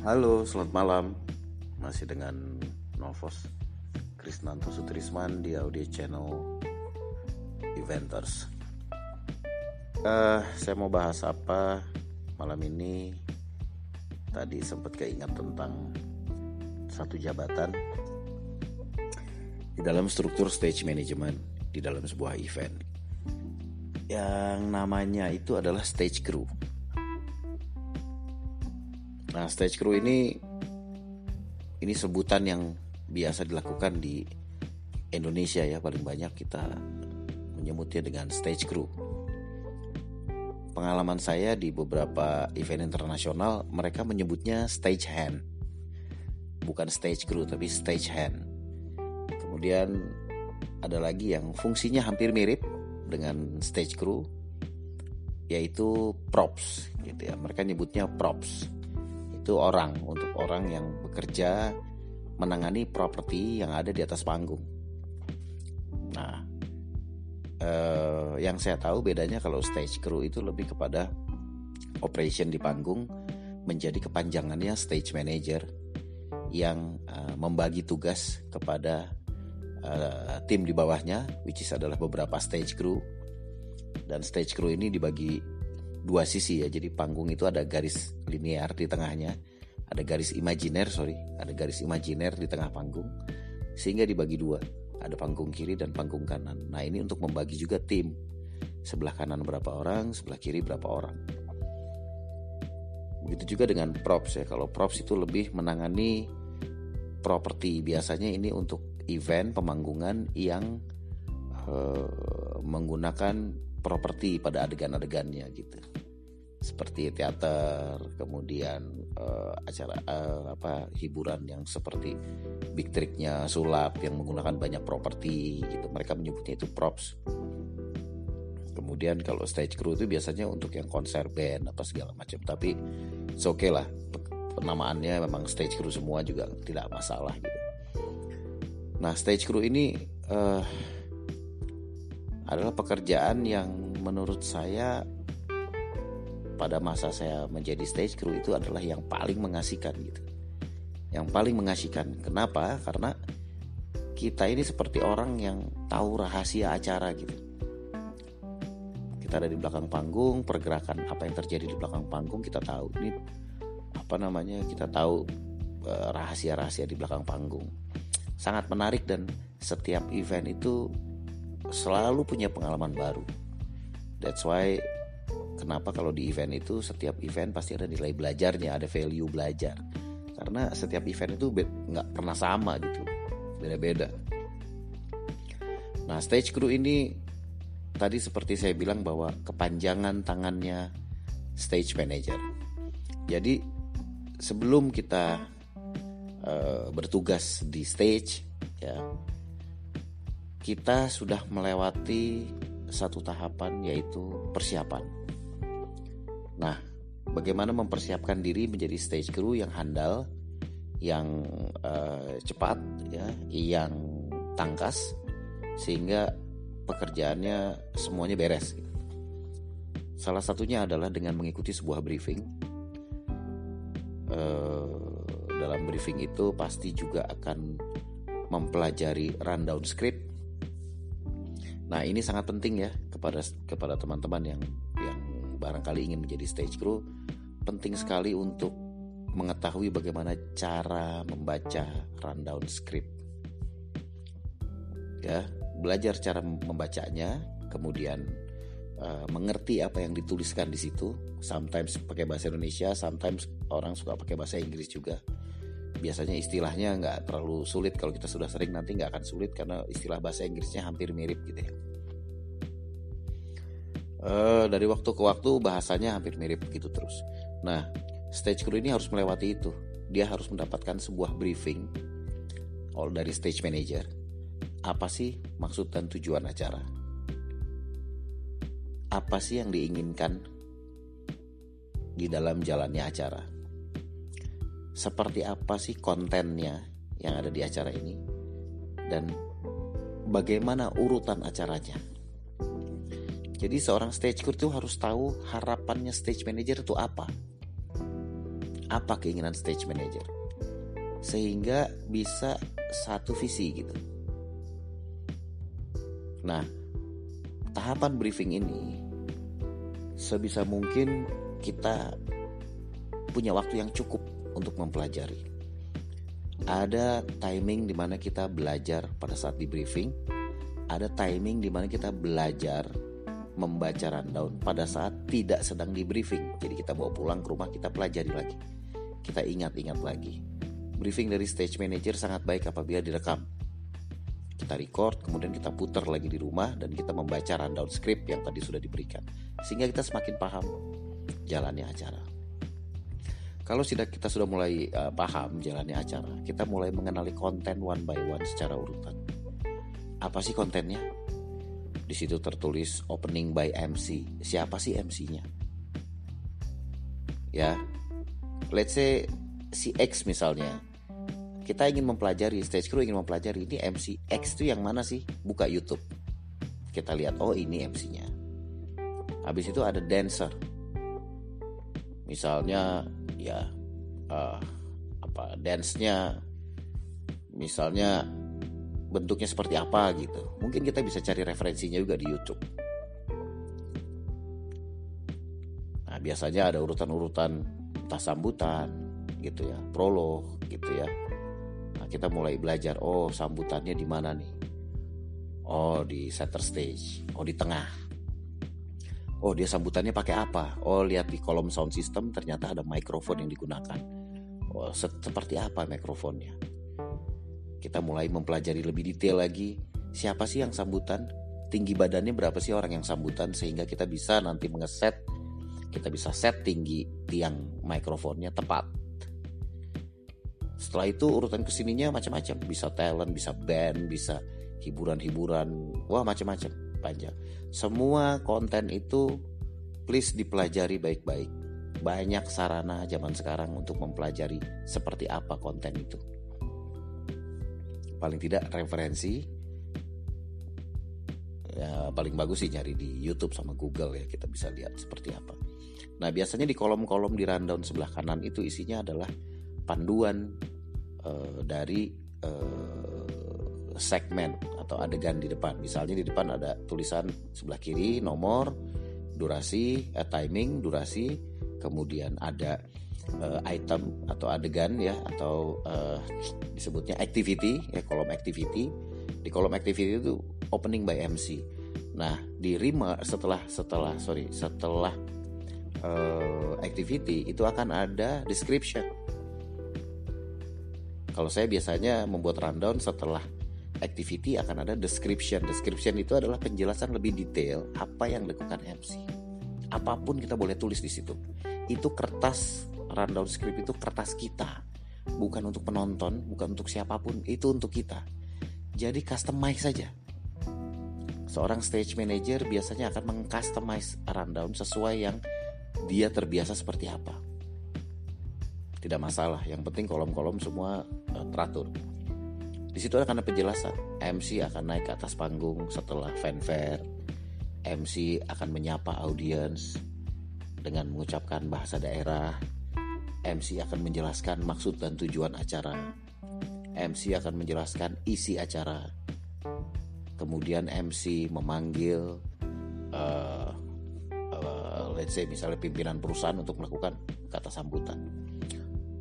Halo, selamat malam. Masih dengan Novos Krisnanto Sutrisman di audio channel Eventers. Uh, saya mau bahas apa malam ini? Tadi sempat keingat tentang satu jabatan di dalam struktur stage management di dalam sebuah event yang namanya itu adalah stage crew. Nah, stage crew ini ini sebutan yang biasa dilakukan di Indonesia ya paling banyak kita menyebutnya dengan stage crew. Pengalaman saya di beberapa event internasional mereka menyebutnya stage hand. Bukan stage crew tapi stage hand. Kemudian ada lagi yang fungsinya hampir mirip dengan stage crew yaitu props gitu ya. Mereka nyebutnya props itu orang untuk orang yang bekerja menangani properti yang ada di atas panggung. Nah, eh, yang saya tahu bedanya kalau stage crew itu lebih kepada operation di panggung menjadi kepanjangannya stage manager yang eh, membagi tugas kepada eh, tim di bawahnya, which is adalah beberapa stage crew. Dan stage crew ini dibagi dua sisi ya. Jadi panggung itu ada garis linear di tengahnya, ada garis imajiner, sorry, ada garis imajiner di tengah panggung, sehingga dibagi dua. Ada panggung kiri dan panggung kanan. Nah ini untuk membagi juga tim. Sebelah kanan berapa orang, sebelah kiri berapa orang. Begitu juga dengan props ya. Kalau props itu lebih menangani properti. Biasanya ini untuk event pemanggungan yang uh, menggunakan properti pada adegan-adegannya gitu. Seperti teater kemudian uh, acara uh, apa hiburan yang seperti big tricknya sulap yang menggunakan banyak properti gitu. Mereka menyebutnya itu props. Kemudian kalau stage crew itu biasanya untuk yang konser band apa segala macam. Tapi oke okay lah. Penamaannya memang stage crew semua juga tidak masalah gitu. Nah stage crew ini uh, adalah pekerjaan yang menurut saya pada masa saya menjadi stage crew itu adalah yang paling mengasihkan gitu. Yang paling mengasihkan. Kenapa? Karena kita ini seperti orang yang tahu rahasia acara gitu. Kita ada di belakang panggung, pergerakan apa yang terjadi di belakang panggung kita tahu. Ini apa namanya? Kita tahu eh, rahasia-rahasia di belakang panggung. Sangat menarik dan setiap event itu selalu punya pengalaman baru. That's why kenapa kalau di event itu setiap event pasti ada nilai belajarnya, ada value belajar. Karena setiap event itu nggak pernah sama gitu, beda-beda. Nah stage crew ini tadi seperti saya bilang bahwa kepanjangan tangannya stage manager. Jadi sebelum kita uh, bertugas di stage ya kita sudah melewati satu tahapan yaitu persiapan. Nah, bagaimana mempersiapkan diri menjadi stage crew yang handal, yang uh, cepat, ya, yang tangkas, sehingga pekerjaannya semuanya beres. Salah satunya adalah dengan mengikuti sebuah briefing. Uh, dalam briefing itu pasti juga akan mempelajari rundown script Nah ini sangat penting ya kepada kepada teman-teman yang yang barangkali ingin menjadi stage crew penting sekali untuk mengetahui bagaimana cara membaca rundown script. Ya, belajar cara membacanya, kemudian uh, mengerti apa yang dituliskan di situ. Sometimes pakai bahasa Indonesia, sometimes orang suka pakai bahasa Inggris juga. Biasanya istilahnya nggak terlalu sulit kalau kita sudah sering nanti nggak akan sulit karena istilah bahasa Inggrisnya hampir mirip gitu ya uh, dari waktu ke waktu bahasanya hampir mirip begitu terus. Nah, stage crew ini harus melewati itu. Dia harus mendapatkan sebuah briefing all dari stage manager. Apa sih maksud dan tujuan acara? Apa sih yang diinginkan di dalam jalannya acara? Seperti apa sih kontennya yang ada di acara ini? Dan bagaimana urutan acaranya? Jadi seorang stage crew itu harus tahu harapannya stage manager itu apa. apa keinginan stage manager sehingga bisa satu visi gitu. Nah, tahapan briefing ini sebisa mungkin kita punya waktu yang cukup untuk mempelajari. Ada timing di mana kita belajar pada saat di briefing, ada timing di mana kita belajar membaca rundown pada saat tidak sedang di briefing. Jadi kita bawa pulang ke rumah kita pelajari lagi. Kita ingat-ingat lagi. Briefing dari stage manager sangat baik apabila direkam. Kita record, kemudian kita putar lagi di rumah dan kita membaca rundown script yang tadi sudah diberikan. Sehingga kita semakin paham jalannya acara. Kalau sudah kita sudah mulai uh, paham jalannya acara, kita mulai mengenali konten one by one secara urutan. Apa sih kontennya? Di situ tertulis opening by MC. Siapa sih MC-nya? Ya, let's say si X misalnya kita ingin mempelajari stage crew ingin mempelajari ini MC X itu yang mana sih buka YouTube kita lihat oh ini MC-nya habis itu ada dancer misalnya ya uh, apa dance-nya misalnya bentuknya seperti apa gitu. Mungkin kita bisa cari referensinya juga di YouTube. Nah biasanya ada urutan-urutan entah sambutan gitu ya prolog gitu ya. Kita mulai belajar oh sambutannya di mana nih? Oh di center stage oh di tengah oh dia sambutannya pakai apa? Oh lihat di kolom sound system ternyata ada mikrofon yang digunakan. Oh seperti apa mikrofonnya? Kita mulai mempelajari lebih detail lagi. Siapa sih yang sambutan? Tinggi badannya berapa sih orang yang sambutan? Sehingga kita bisa nanti mengeset kita bisa set tinggi tiang mikrofonnya tepat. Setelah itu urutan ke sininya macam-macam. Bisa talent bisa band bisa hiburan-hiburan. Wah macam-macam panjang. Semua konten itu please dipelajari baik-baik. Banyak sarana zaman sekarang untuk mempelajari seperti apa konten itu. Paling tidak referensi ya paling bagus sih nyari di YouTube sama Google ya kita bisa lihat seperti apa. Nah biasanya di kolom-kolom di rundown sebelah kanan itu isinya adalah panduan uh, dari uh, segmen atau adegan di depan. Misalnya di depan ada tulisan sebelah kiri nomor, durasi, uh, timing, durasi, kemudian ada uh, item atau adegan ya atau uh, disebutnya activity ya kolom activity. Di kolom activity itu opening by MC. Nah, di Rima setelah setelah sorry setelah uh, activity itu akan ada description kalau saya biasanya membuat rundown setelah activity akan ada description. Description itu adalah penjelasan lebih detail apa yang dilakukan MC. Apa pun kita boleh tulis di situ. Itu kertas rundown script itu kertas kita. Bukan untuk penonton, bukan untuk siapa pun, itu untuk kita. Jadi customize saja. Seorang stage manager biasanya akan mengcustomize rundown sesuai yang dia terbiasa seperti apa tidak masalah yang penting kolom-kolom semua uh, teratur di situ akan ada penjelasan. MC akan naik ke atas panggung setelah fanfare. MC akan menyapa audiens dengan mengucapkan bahasa daerah. MC akan menjelaskan maksud dan tujuan acara. MC akan menjelaskan isi acara. Kemudian MC memanggil uh, uh, let's say misalnya pimpinan perusahaan untuk melakukan kata sambutan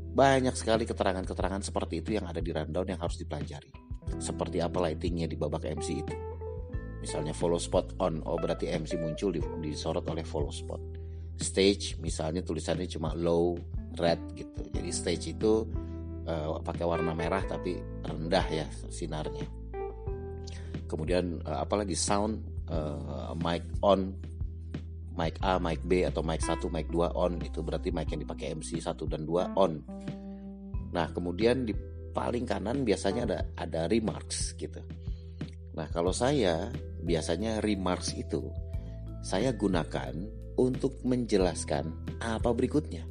banyak sekali keterangan-keterangan seperti itu yang ada di rundown yang harus dipelajari. Seperti apa lightingnya di babak MC itu. Misalnya follow spot on, oh berarti MC muncul di, disorot oleh follow spot. Stage misalnya tulisannya cuma low red gitu. Jadi stage itu uh, pakai warna merah tapi rendah ya sinarnya. Kemudian uh, apalagi sound uh, mic on mic A, mic B atau mic 1, mic 2 on itu berarti mic yang dipakai MC 1 dan 2 on. Nah, kemudian di paling kanan biasanya ada ada remarks gitu. Nah, kalau saya biasanya remarks itu saya gunakan untuk menjelaskan apa berikutnya.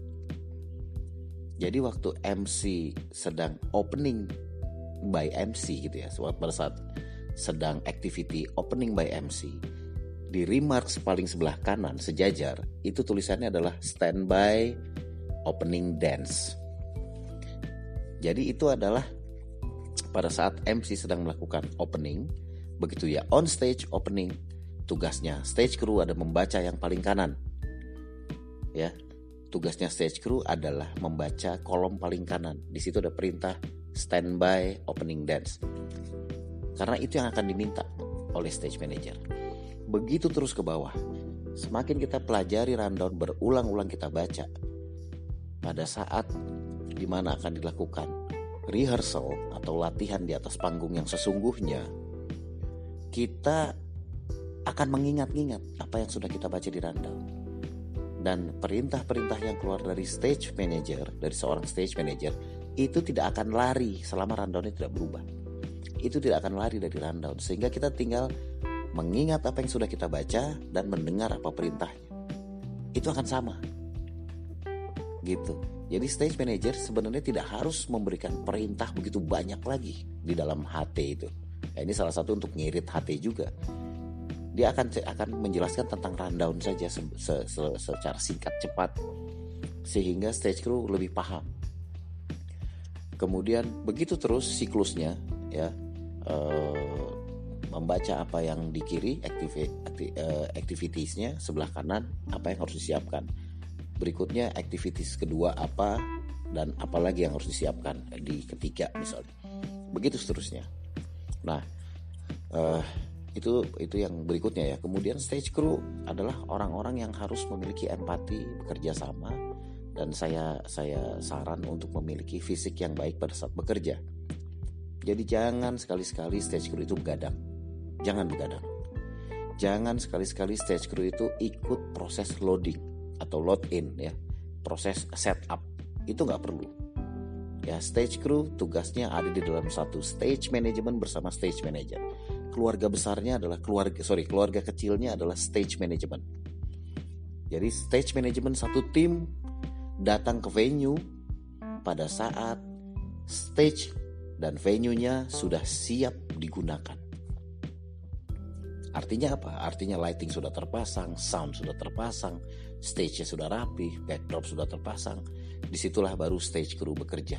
Jadi waktu MC sedang opening by MC gitu ya, pada saat sedang activity opening by MC, di remarks paling sebelah kanan sejajar itu tulisannya adalah standby opening dance. Jadi itu adalah pada saat MC sedang melakukan opening, begitu ya on stage opening, tugasnya stage crew ada membaca yang paling kanan. Ya, tugasnya stage crew adalah membaca kolom paling kanan. Di situ ada perintah standby opening dance. Karena itu yang akan diminta oleh stage manager. Begitu terus ke bawah. Semakin kita pelajari rundown berulang-ulang kita baca. Pada saat di mana akan dilakukan rehearsal atau latihan di atas panggung yang sesungguhnya, kita akan mengingat-ingat apa yang sudah kita baca di rundown. Dan perintah-perintah yang keluar dari stage manager, dari seorang stage manager, itu tidak akan lari selama rundownnya tidak berubah. Itu tidak akan lari dari rundown, sehingga kita tinggal mengingat apa yang sudah kita baca dan mendengar apa perintahnya. Itu akan sama. Gitu. Jadi stage manager sebenarnya tidak harus memberikan perintah begitu banyak lagi di dalam HT itu. Nah, ini salah satu untuk ngirit HT juga. Dia akan akan menjelaskan tentang rundown saja se, se, se, secara singkat cepat sehingga stage crew lebih paham. Kemudian begitu terus siklusnya ya. Uh, membaca apa yang di kiri uh, activitiesnya sebelah kanan apa yang harus disiapkan. Berikutnya activities kedua apa dan apalagi yang harus disiapkan di ketiga misalnya. Begitu seterusnya. Nah uh, itu itu yang berikutnya ya. Kemudian stage crew adalah orang-orang yang harus memiliki empati bekerja sama dan saya saya saran untuk memiliki fisik yang baik pada saat bekerja. Jadi jangan sekali-sekali stage crew itu begadang jangan begadang. Jangan sekali-sekali stage crew itu ikut proses loading atau load in ya, proses setup itu nggak perlu. Ya stage crew tugasnya ada di dalam satu stage management bersama stage manager. Keluarga besarnya adalah keluarga sorry keluarga kecilnya adalah stage management. Jadi stage management satu tim datang ke venue pada saat stage dan venue-nya sudah siap digunakan. Artinya apa? Artinya lighting sudah terpasang, sound sudah terpasang, stage-nya sudah rapi, backdrop sudah terpasang. Di situlah baru stage crew bekerja.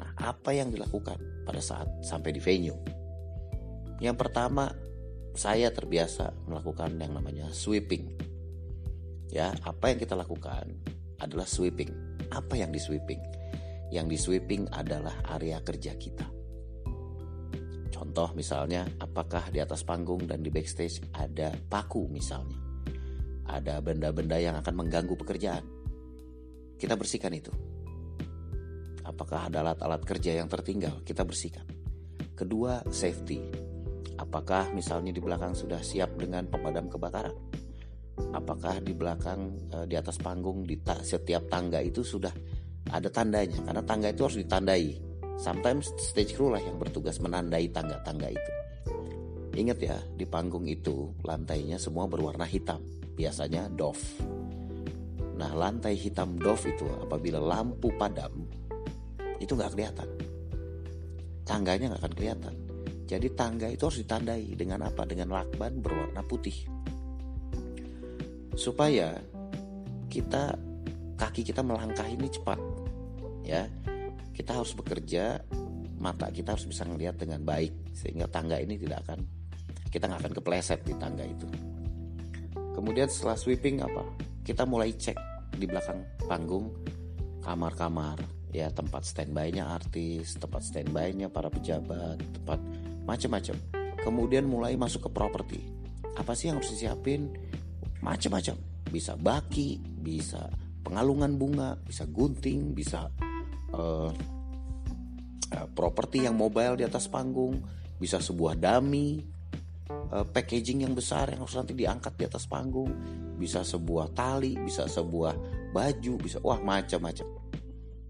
Nah, apa yang dilakukan pada saat sampai di venue? Yang pertama, saya terbiasa melakukan yang namanya sweeping. Ya, apa yang kita lakukan adalah sweeping. Apa yang di sweeping? Yang di sweeping adalah area kerja kita Contoh misalnya, apakah di atas panggung dan di backstage ada paku misalnya. Ada benda-benda yang akan mengganggu pekerjaan. Kita bersihkan itu. Apakah ada alat-alat kerja yang tertinggal? Kita bersihkan. Kedua, safety. Apakah misalnya di belakang sudah siap dengan pemadam kebakaran? Apakah di belakang eh, di atas panggung di setiap tangga itu sudah ada tandanya? Karena tangga itu harus ditandai Sometimes stage crew lah yang bertugas menandai tangga-tangga itu. Ingat ya, di panggung itu lantainya semua berwarna hitam, biasanya doff. Nah, lantai hitam doff itu apabila lampu padam, itu nggak kelihatan. Tangganya nggak akan kelihatan. Jadi tangga itu harus ditandai dengan apa? Dengan lakban berwarna putih. Supaya kita kaki kita melangkah ini cepat, ya kita harus bekerja mata kita harus bisa melihat dengan baik sehingga tangga ini tidak akan kita nggak akan kepleset di tangga itu. Kemudian setelah sweeping apa? Kita mulai cek di belakang panggung kamar-kamar ya tempat standby-nya artis tempat standby-nya para pejabat tempat macam-macam kemudian mulai masuk ke properti. Apa sih yang harus disiapin? Macam-macam bisa baki bisa pengalungan bunga bisa gunting bisa uh, properti yang mobile di atas panggung, bisa sebuah dummy, uh, packaging yang besar yang harus nanti diangkat di atas panggung, bisa sebuah tali, bisa sebuah baju, bisa wah macam-macam.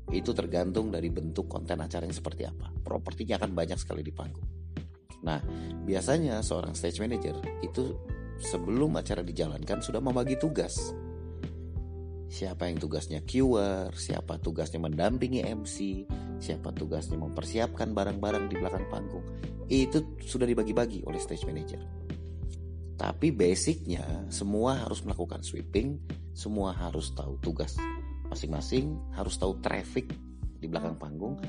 Itu tergantung dari bentuk konten acara yang seperti apa. Propertinya akan banyak sekali di panggung. Nah, biasanya seorang stage manager itu sebelum acara dijalankan sudah membagi tugas siapa yang tugasnya QR, siapa tugasnya mendampingi MC, siapa tugasnya mempersiapkan barang-barang di belakang panggung. Itu sudah dibagi-bagi oleh stage manager. Tapi basicnya semua harus melakukan sweeping, semua harus tahu tugas masing-masing harus tahu traffic di belakang panggung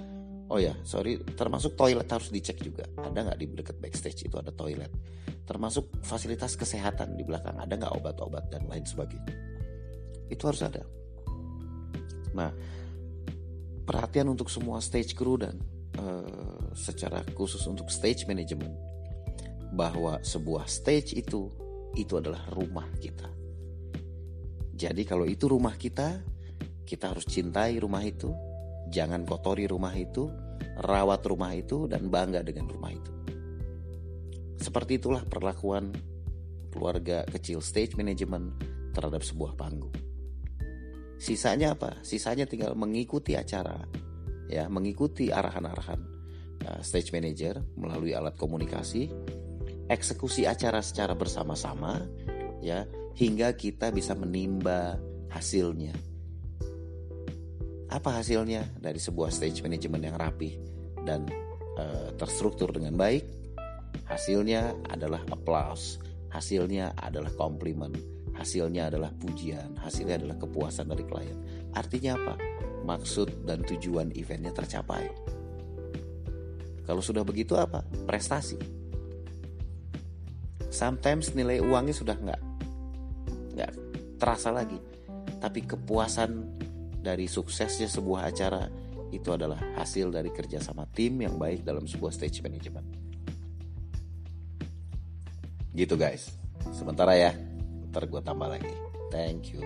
Oh ya, sorry, termasuk toilet harus dicek juga. Ada nggak di dekat backstage itu ada toilet. Termasuk fasilitas kesehatan di belakang. Ada nggak obat-obat dan lain sebagainya. Itu harus ada. Nah, perhatian untuk semua stage crew dan uh, secara khusus untuk stage management bahwa sebuah stage itu itu adalah rumah kita. Jadi kalau itu rumah kita, kita harus cintai rumah itu, Jangan kotori rumah itu, rawat rumah itu, dan bangga dengan rumah itu. Seperti itulah perlakuan keluarga kecil stage management terhadap sebuah panggung. Sisanya apa? Sisanya tinggal mengikuti acara, ya, mengikuti arahan-arahan uh, stage manager melalui alat komunikasi, eksekusi acara secara bersama-sama, ya, hingga kita bisa menimba hasilnya apa hasilnya dari sebuah stage management yang rapi dan uh, terstruktur dengan baik? Hasilnya adalah applause, hasilnya adalah komplimen, hasilnya adalah pujian, hasilnya adalah kepuasan dari klien. Artinya apa? Maksud dan tujuan eventnya tercapai. Kalau sudah begitu apa? Prestasi. Sometimes nilai uangnya sudah nggak nggak terasa lagi, tapi kepuasan dari suksesnya sebuah acara itu adalah hasil dari kerjasama tim yang baik dalam sebuah stage management. Gitu guys. Sementara ya, ntar gue tambah lagi. Thank you.